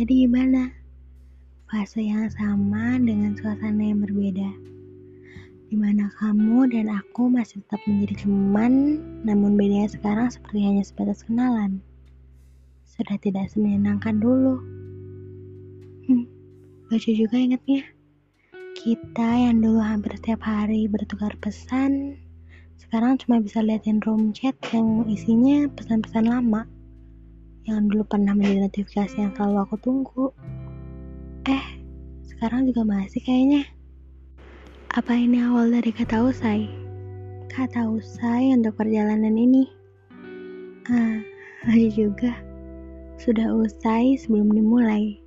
Jadi gimana? Fase yang sama dengan suasana yang berbeda. Di mana kamu dan aku masih tetap menjadi teman, namun bedanya sekarang seperti hanya sebatas kenalan. Sudah tidak semenyenangkan dulu. Hmm, lucu juga ingatnya. Kita yang dulu hampir setiap hari bertukar pesan, sekarang cuma bisa liatin room chat yang isinya pesan-pesan lama yang dulu pernah menjadi notifikasi yang selalu aku tunggu. Eh, sekarang juga masih kayaknya. Apa ini awal dari kata usai? Kata usai untuk perjalanan ini. Ah, lagi juga. Sudah usai sebelum dimulai.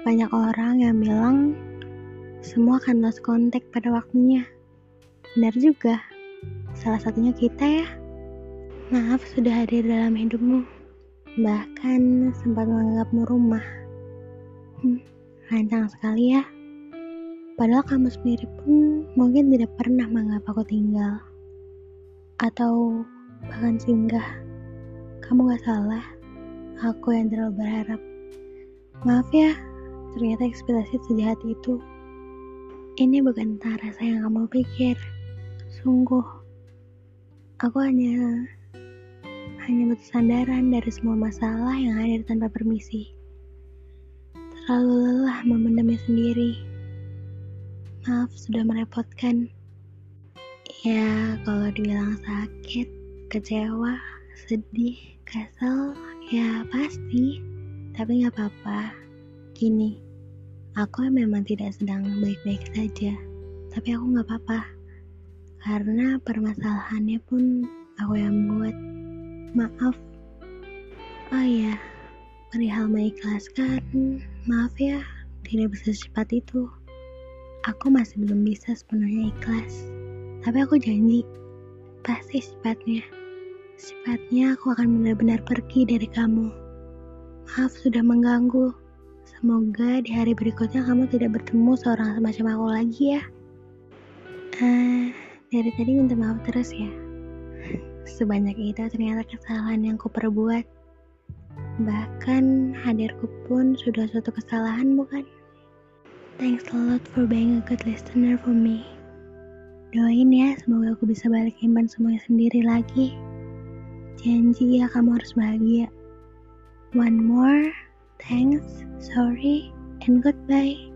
Banyak orang yang bilang semua akan lost kontak pada waktunya. Benar juga. Salah satunya kita ya. Maaf sudah hadir dalam hidupmu. Bahkan sempat menganggapmu rumah. Hmm, rancang sekali ya. Padahal kamu sendiri pun mungkin tidak pernah menganggap aku tinggal. Atau bahkan singgah. Kamu gak salah. Aku yang terlalu berharap. Maaf ya, ternyata ekspektasi sejahat itu. Ini bukan entah rasa yang kamu pikir. Sungguh. Aku hanya hanya butuh sandaran dari semua masalah yang hadir tanpa permisi. Terlalu lelah memendamnya sendiri. Maaf sudah merepotkan. Ya, kalau dibilang sakit, kecewa, sedih, kesel, ya pasti. Tapi nggak apa-apa. Gini, aku memang tidak sedang baik-baik saja. Tapi aku nggak apa-apa. Karena permasalahannya pun aku yang buat. Maaf. Oh iya, perihal mengikhlaskan, maaf ya, tidak bisa secepat itu. Aku masih belum bisa sepenuhnya ikhlas. Tapi aku janji, pasti secepatnya. Secepatnya aku akan benar-benar pergi dari kamu. Maaf sudah mengganggu. Semoga di hari berikutnya kamu tidak bertemu seorang semacam aku lagi ya. Uh, dari tadi minta maaf terus ya. Sebanyak itu ternyata kesalahan yang kuperbuat. Bahkan hadirku pun sudah suatu kesalahan bukan? Thanks a lot for being a good listener for me. Doain ya, semoga aku bisa balik impan semuanya sendiri lagi. Janji ya kamu harus bahagia. One more, thanks, sorry, and goodbye.